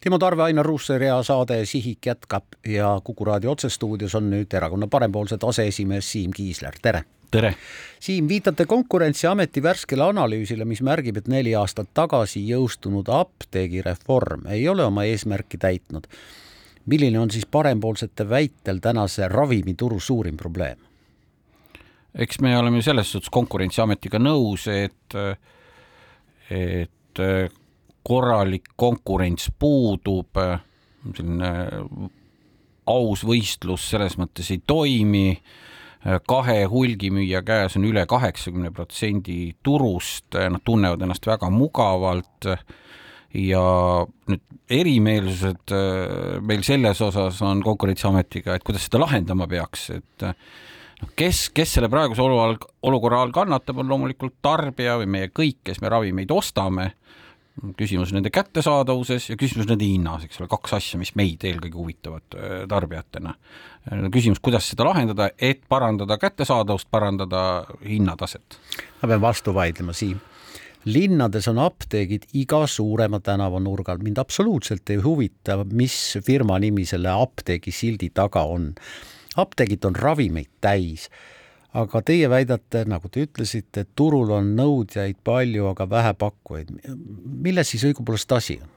Timo Tarve, Ainar Ruussaar ja saade Sihik jätkab ja Kuku raadio otsestuudios on nüüd erakonna parempoolsed aseesimees Siim Kiisler, tere! tere! Siim, viitate Konkurentsiameti värskele analüüsile, mis märgib, et neli aastat tagasi jõustunud apteegireform ei ole oma eesmärki täitnud. milline on siis parempoolsete väitel tänase ravimituru suurim probleem? eks me oleme selles suhtes Konkurentsiametiga nõus, et, et korralik konkurents puudub, selline aus võistlus selles mõttes ei toimi, kahe hulgimüüja käes on üle kaheksakümne protsendi turust, nad tunnevad ennast väga mugavalt ja nüüd erimeelsused meil selles osas on Konkurentsiametiga, et kuidas seda lahendama peaks, et noh, kes, kes selle praeguse olukorra all kannatab, on loomulikult tarbija või meie kõik, kes me ravimeid ostame küsimus nende kättesaadavuses ja küsimus nende hinnas, eks ole, kaks asja, mis meid eelkõige huvitavad äh, tarbijatena. küsimus, kuidas seda lahendada, et parandada kättesaadavust, parandada hinnataset. ma pean vastu vaidlema, Siim. linnades on apteegid iga suurema tänavanurgal, mind absoluutselt ei huvita, mis firma nimi selle apteegi sildi taga on. apteegid on ravimeid täis aga teie väidate, nagu te ütlesite, et turul on nõudjaid palju, aga vähe pakkujaid. milles siis õigupoolest asi on?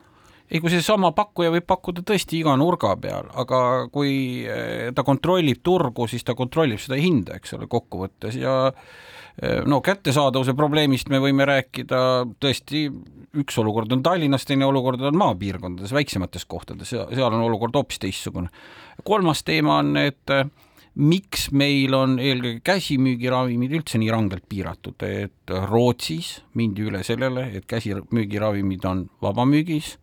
ei, kui seesama pakkuja võib pakkuda tõesti iga nurga peal, aga kui eh, ta kontrollib turgu, siis ta kontrollib seda hinda, eks ole, kokkuvõttes ja eh, no kättesaadavuse probleemist me võime rääkida tõesti, üks olukord on Tallinnas, teine olukord on maapiirkondades, väiksemates kohtades, seal on olukord hoopis teistsugune. kolmas teema on, et miks meil on eelkõige käsimüügiravimid üldse nii rangelt piiratud, et Rootsis mindi üle sellele, et käsimüügiravimid on vabamüügis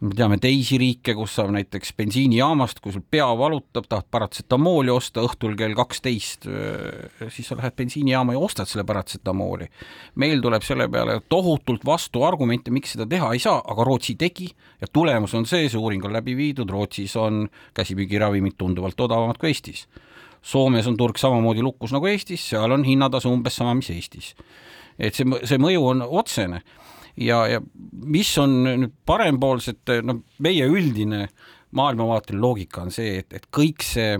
me teame teisi riike, kus saab näiteks bensiinijaamast, kui sul pea valutab, tahad paratsetamooli osta õhtul kell kaksteist, siis sa lähed bensiinijaama ja ostad selle paratsetamooli. meil tuleb selle peale tohutult vastuargumente, miks seda teha ei saa, aga Rootsi tegi ja tulemus on see, see uuring on läbi viidud, Rootsis on käsimüügiravimid tunduvalt odavamad kui Eestis. Soomes on turg samamoodi lukus nagu Eestis, seal on hinnatase umbes sama, mis Eestis. et see, see mõju on otsene ja, ja mis on nüüd parempoolsete, no meie üldine maailmavaateline loogika on see, et, et kõik see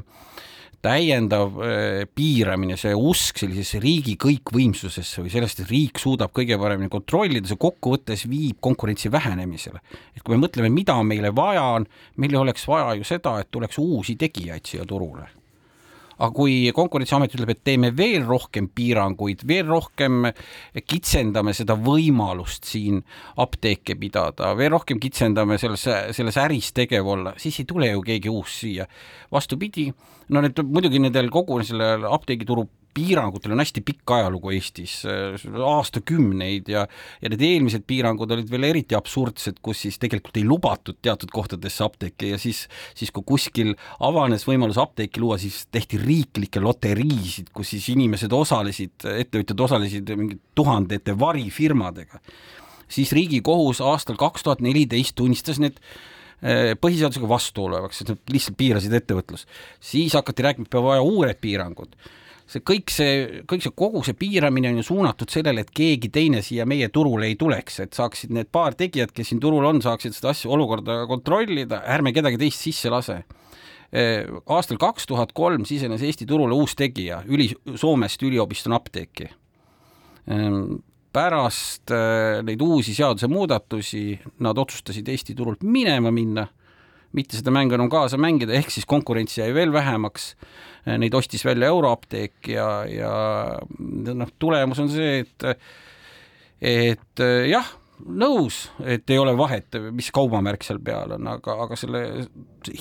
täiendav äh, piiramine, see usk sellisesse riigi kõikvõimsusesse või sellest, et riik suudab kõige paremini kontrollida, see kokkuvõttes viib konkurentsi vähenemisele. et kui me mõtleme, mida meile vaja on, meil oleks vaja ju seda, et tuleks uusi tegijaid siia turule aga kui Konkurentsiamet ütleb, et teeme veel rohkem piiranguid, veel rohkem kitsendame seda võimalust siin apteeke pidada, veel rohkem kitsendame selles, selles äris tegev olla, siis ei tule ju keegi uus siia. vastupidi, no need muidugi nendel kogu sellel apteegituru piirangutel on hästi pikk ajalugu Eestis, aastakümneid ja ja need eelmised piirangud olid veel eriti absurdsed, kus siis tegelikult ei lubatud teatud kohtadesse apteeke ja siis, siis kui kuskil avanes võimalus apteeki luua, siis tehti riiklikke loteriisid, kus siis inimesed osalesid, ettevõtjad osalesid mingi tuhandete varifirmadega. siis Riigikohus aastal kaks tuhat neliteist tunnistas need eh, põhiseadusega vastuolevaks, et nad lihtsalt piirasid ettevõtlust. siis hakati rääkima, et peab vaja uued piirangud see kõik see, kõik see, kogu see piiramine on ju suunatud sellele, et keegi teine siia meie turule ei tuleks, et saaksid need paar tegijat, kes siin turul on, saaksid seda asja, olukorda kontrollida, ärme kedagi teist sisse lase aastal kaks tuhat kolm sisenes Eesti turule uus tegija, üli, Soomest Üliopiston apteeki. Ehm, pärast neid uusi seadusemuudatusi nad otsustasid Eesti turult minema minna mitte seda mängu enam kaasa mängida, ehk siis konkurentsi jäi veel vähemaks. Neid ostis välja Euroapteek ja, ja noh, tulemus on see, et, et jah, nõus, et ei ole vahet, mis kaubamärk seal peal on, aga, aga selle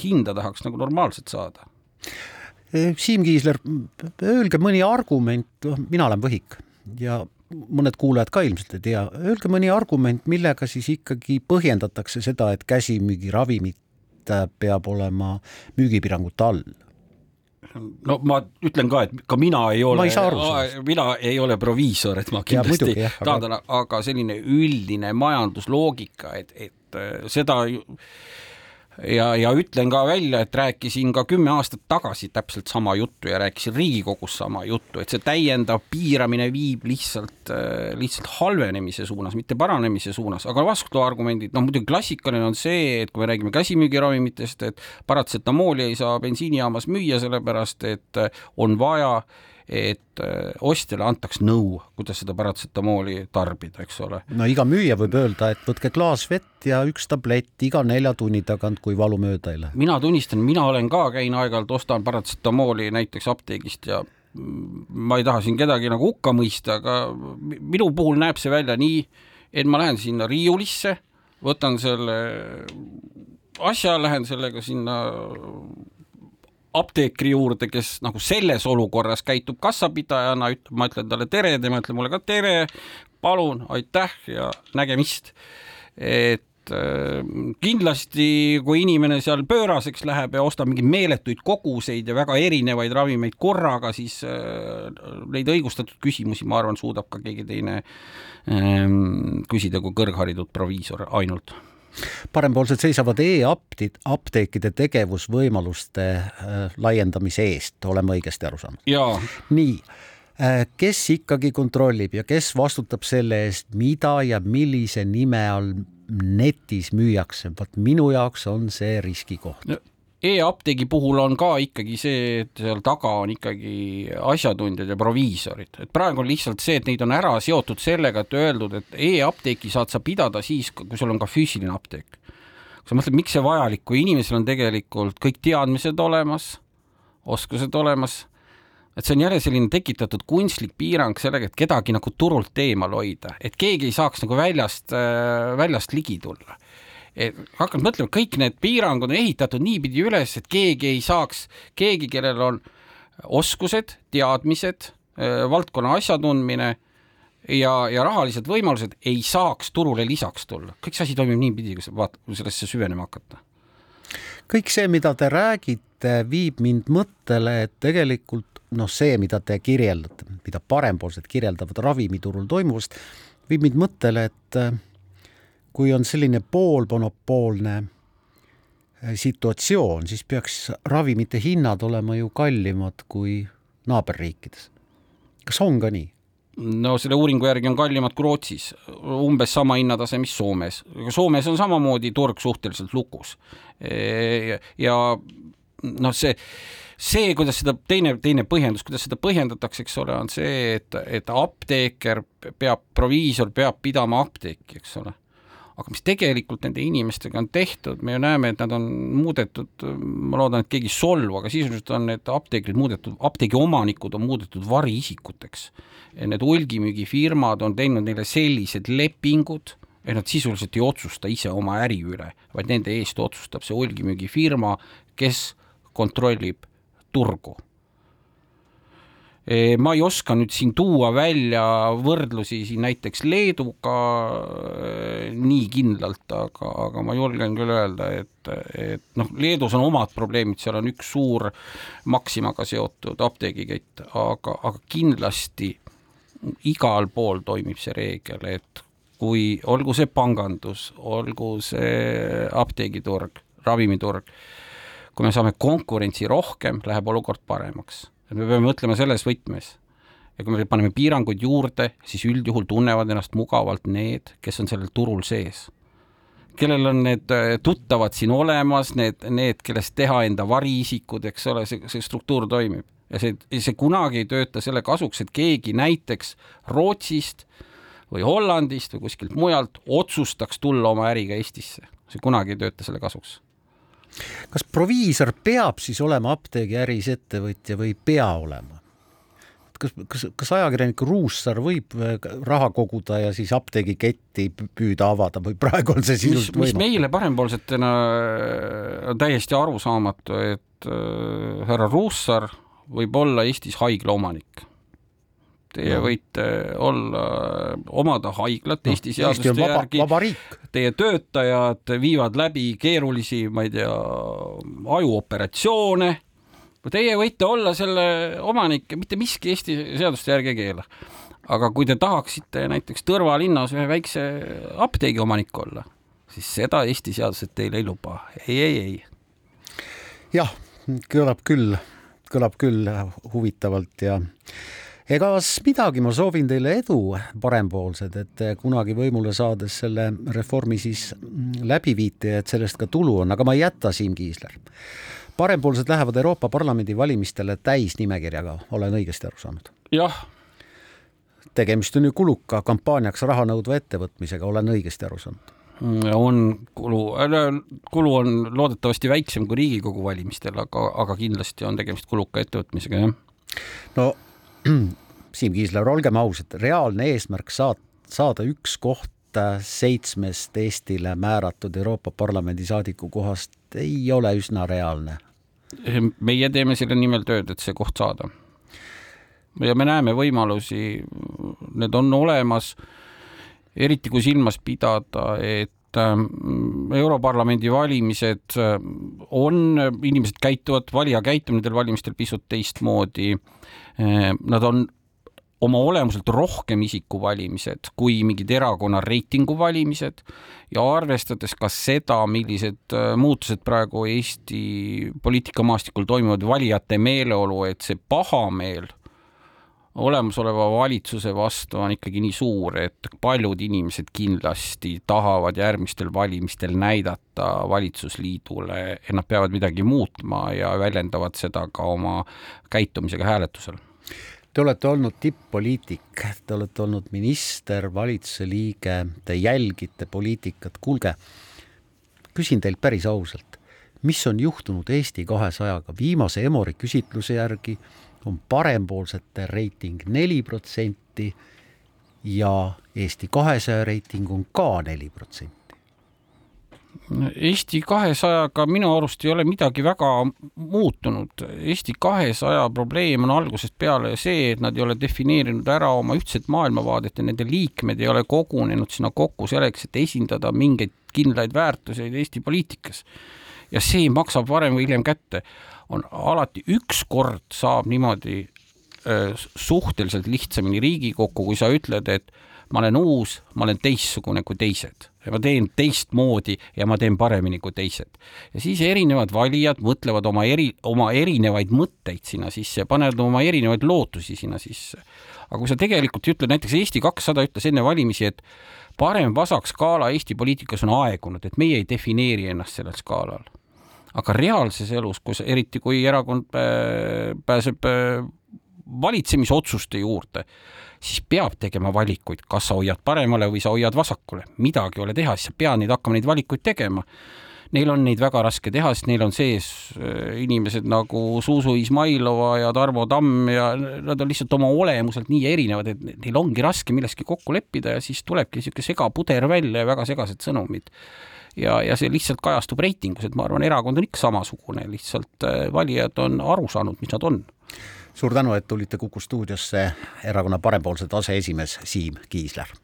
hinda tahaks nagu normaalselt saada. Siim Kiisler, öelge mõni argument, mina olen võhik ja mõned kuulajad ka ilmselt ei tea, öelge mõni argument, millega siis ikkagi põhjendatakse seda, et käsimüügiravimid peab olema müügipiirangute all. No ma ütlen ka, et ka mina ei ole, mina ei ole proviisor, et ma kindlasti ja, muidugi, tahan aga... aga selline üldine majandusloogika, et, et äh, seda ja, ja ütlen ka välja, et rääkisin ka kümme aastat tagasi täpselt sama juttu ja rääkisin Riigikogus sama juttu, et see täiendav piiramine viib lihtsalt, lihtsalt halvenemise suunas, mitte paranemise suunas, aga vastuargumendid, noh muidugi klassikaline on see, et kui me räägime käsimüügiravimitest, et paratsetamooli ei saa bensiinijaamas müüa, sellepärast et on vaja äh, et äh, ostjale antaks nõu, kuidas seda paratsetamooli tarbida, eks ole. no iga müüja võib öelda, et võtke klaas vett ja üks tablett iga nelja tunni tagant, kui valu mööda ei lähe. mina tunnistan, mina olen ka, käin aeg-ajalt, ostan paratsetamooli näiteks apteegist ja ma ei taha siin kedagi nagu hukka mõista, aga minu puhul näeb see välja nii, et ma lähen sinna riiulisse, võtan selle asja, lähen sellega sinna apteekri juurde, kes nagu selles olukorras käitub kassapidajana, ütleb, ma ütlen talle tere, tema ütleb mulle ka tere, palun, aitäh ja nägemist. et äh, kindlasti, kui inimene seal pööraseks läheb ja ostab mingeid meeletuid koguseid ja väga erinevaid ravimeid korraga, siis äh, neid õigustatud küsimusi, ma arvan, suudab ka keegi teine ähm, küsida kui kõrgharitud proviisor ainult parempoolsed seisavad e-aptid, apteekide tegevusvõimaluste äh, laiendamise eest, oleme õigesti aru saanud? nii äh,, kes ikkagi kontrollib ja kes vastutab selle eest, mida ja millise nime all netis müüakse, vot minu jaoks on see riskikoht. No e-apteegi puhul on ka ikkagi see, et seal taga on ikkagi asjatundjad ja proviisorid, et praegu on lihtsalt see, et neid on ära seotud sellega, et öeldud, et e-apteeki saad sa pidada siis, kui sul on ka füüsiline apteek. sa mõtled, miks see vajalik, kui inimesel on tegelikult kõik teadmised olemas, oskused olemas, et see on jälle selline tekitatud kunstlik piirang sellega, et kedagi nagu turult eemal hoida, et keegi ei saaks nagu väljast, väljast ligi tulla hakanud mõtlema, kõik need piirangud on ehitatud niipidi üles, et keegi ei saaks, keegi, kellel on oskused, teadmised, äh, valdkonna asjatundmine ja, ja rahalised võimalused ei saaks turule lisaks tulla. kõik see asi toimib niipidi, kui sa vaatad, kui sellesse süvenema hakata. kõik see, mida te räägite, viib mind mõttele, et tegelikult noh, see, mida te kirjeldate, mida parempoolsed kirjeldavad ravimiturul toimuvast, viib mind mõttele, et kui on selline poolmonopoolne äh, situatsioon, siis peaks ravimite hinnad olema ju kallimad kui naaberriikides. kas on ka nii? no selle uuringu järgi on kallimad kui Rootsis, umbes sama hinnatase, mis Soomes. Soomes on samamoodi turg suhteliselt lukus. E, ja noh, see, see, kuidas seda teine, teine põhjendus, kuidas seda põhjendatakse, eks ole, on see, et, et apteeker peab, proviisor peab pidama apteeki, eks ole aga mis tegelikult nende inimestega on tehtud, me ju näeme, et nad on muudetud, ma loodan, et keegi ei solvu, aga sisuliselt on need apteekrid muudetud, apteegi omanikud on muudetud variisikuteks. Need hulgimüügifirmad on teinud neile sellised lepingud, et nad sisuliselt ei otsusta ise oma äri üle, vaid nende eest otsustab see hulgimüügifirma, kes kontrollib turgu ma ei oska nüüd siin tuua välja võrdlusi siin näiteks Leeduga nii kindlalt, aga, aga ma julgen küll öelda, et, et noh, Leedus on omad probleemid, seal on üks suur Maximaga seotud apteegikett, aga, aga kindlasti igal pool toimib see reegel, et kui olgu see pangandus, olgu see apteegiturg, ravimiturg, kui me saame konkurentsi rohkem, läheb olukord paremaks et me peame mõtlema selles võtmes. ja kui me paneme piiranguid juurde, siis üldjuhul tunnevad ennast mugavalt need, kes on sellel turul sees. kellel on need äh, tuttavad siin olemas, need, need, kellest teha enda variisikud, eks ole, see, see struktuur toimib. ja see, see kunagi ei tööta selle kasuks, et keegi näiteks Rootsist või Hollandist või kuskilt mujalt otsustaks tulla oma äriga Eestisse. see kunagi ei tööta selle kasuks kas proviisor peab siis olema apteegiäris ettevõtja või ei pea olema? kas, kas, kas ajakirjanik Ruussaar võib äh, raha koguda ja siis apteegiketti püüda avada või praegu on see sisuliselt võimatu? mis meile parempoolsetena on täiesti arusaamatu, et äh, härra Ruussaar võib olla Eestis haigla omanik Teie no. võite olla, omada haiglat no, Eesti seaduste Eesti järgi. Teie töötajad viivad läbi keerulisi, ma ei tea, ajuoperatsioone. Teie võite olla selle omanik, mitte miski Eesti seaduste järgi ei keela. aga kui te tahaksite näiteks Tõrva linnas ühe väikse apteegi omanik olla, siis seda Eesti seadused teile ei luba. ei, ei, ei. jah, kõlab küll, kõlab küll huvitavalt ja egas midagi, ma soovin teile edu, parempoolsed, et kunagi võimule saades selle reformi siis läbi viite ja et sellest ka tulu on, aga ma ei jäta, Siim Kiisler. parempoolsed lähevad Euroopa Parlamendi valimistele täisnimekirjaga, olen õigesti aru saanud? jah. tegemist on ju kuluka kampaaniaks raha nõudva ettevõtmisega, olen õigesti aru saanud? on kulu, kulu on loodetavasti väiksem kui Riigikogu valimistel, aga, aga kindlasti on tegemist kuluka ettevõtmisega, jah. no Siim Kiisler, olgem ausad, reaalne eesmärk saad, saada üks koht seitsmest Eestile määratud Euroopa Parlamendi saadiku kohast ei ole üsna reaalne. meie teeme selle nimel tööd, et see koht saada. ja me näeme võimalusi, need on olemas, eriti kui silmas pidada, et Europarlamendi valimised äh, on, inimesed käituvad, valija käitumine nendel valimistel pisut teistmoodi. Äh, nad on oma olemuselt rohkem isikuvalimised kui mingid erakonna reitingu valimised ja arvestades ka seda, millised äh, muutused praegu Eesti poliitikamaastikul toimuvad, valijate meeleolu, et see pahameel olemasoleva valitsuse vastu on ikkagi nii suur, et paljud inimesed kindlasti tahavad järgmistel valimistel näidata valitsusliidule, et nad peavad midagi muutma ja väljendavad seda ka oma käitumisega hääletusel. Te olete olnud tipp-poliitik, te olete olnud minister, valitsuse liige, te jälgite poliitikat, kuulge, küsin teilt päris ausalt, mis on juhtunud Eesti kahesajaga, viimase Emori küsitluse järgi on parempoolsete reiting neli protsenti ja Eesti kahesaja reiting on ka neli protsenti. Eesti kahesajaga minu arust ei ole midagi väga muutunud. Eesti kahesaja probleem on algusest peale see, et nad ei ole defineerinud ära oma ühtset maailmavaadet ja nende liikmed ei ole kogunenud sinna kokku selleks, et esindada mingeid kindlaid väärtuseid Eesti poliitikas. ja see maksab varem või hiljem kätte. On alati ükskord saab niimoodi suhteliselt lihtsamini Riigikokku, kui sa ütled, et ma olen uus, ma olen teistsugune kui teised ja ma teen teistmoodi ja ma teen paremini kui teised. ja siis erinevad valijad mõtlevad oma eri, oma erinevaid mõtteid sinna sisse, panevad oma erinevaid lootusi sinna sisse. aga kui sa tegelikult ütled, näiteks Eesti kakssada ütles enne valimisi, et parem-vasak skaala Eesti poliitikas on aegunud, et meie ei defineeri ennast sellel skaalal. Aga reaalses elus, kus eriti kui erakond pääseb valitsemisotsuste juurde, siis peab tegema valikuid, kas sa hoiad paremale või sa hoiad vasakule, midagi ei ole teha, siis sa pead neid hakkama neid valikuid tegema. Neil on neid väga raske teha, sest neil on sees äh, inimesed nagu Zuzu Izmailova ja Tarmo Tamm ja nad on lihtsalt oma olemuselt nii erinevad, et neil ongi raske milleski kokku leppida ja siis tulebki niisugune segapuder välja ja väga segased sõnumid. Ja, ja see lihtsalt kajastub reitingus, et ma arvan, erakond on ikka samasugune, lihtsalt äh, valijad on aru saanud, mis nad on. Suur tänu, et tulite Kuku stuudiosse, erakonna parempoolsed aseesimees Siim Kiisler